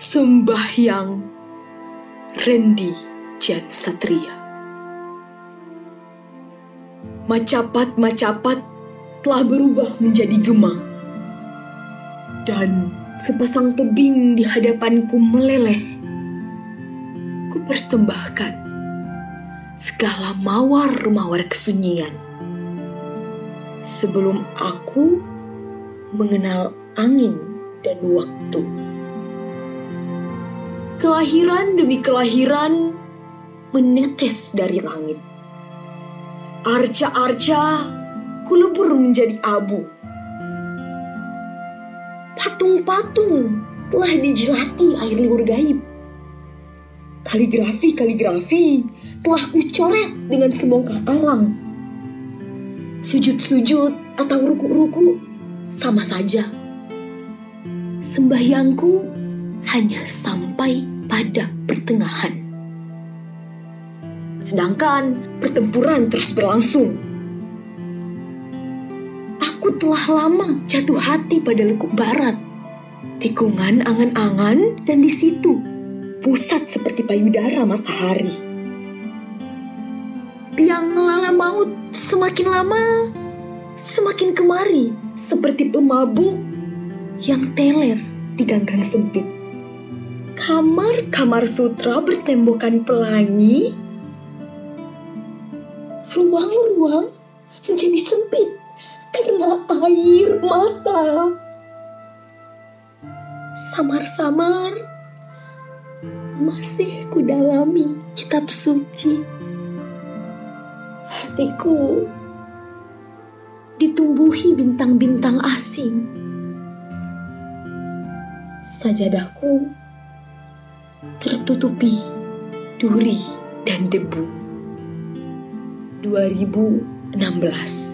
Sembahyang Rendi Jan Satria. Macapat-macapat telah berubah menjadi gema Dan sepasang tebing di hadapanku meleleh. Ku persembahkan segala mawar-mawar kesunyian. Sebelum aku mengenal angin dan waktu kelahiran demi kelahiran menetes dari langit. Arca-arca kulebur menjadi abu. Patung-patung telah dijilati air liur gaib. Kaligrafi-kaligrafi telah kucoret dengan sebongkah alam. Sujud-sujud atau ruku-ruku sama saja. Sembahyangku hanya sampai pada pertengahan. Sedangkan pertempuran terus berlangsung. Aku telah lama jatuh hati pada lekuk barat. Tikungan angan-angan dan di situ pusat seperti payudara matahari. Biang lala maut semakin lama semakin kemari seperti pemabuk yang teler di ganggang sempit kamar-kamar sutra bertembokkan pelangi, ruang-ruang menjadi sempit karena air mata. Samar-samar masih kudalami kitab suci. Hatiku ditumbuhi bintang-bintang asing. Sajadahku tertutupi duri dan debu. 2016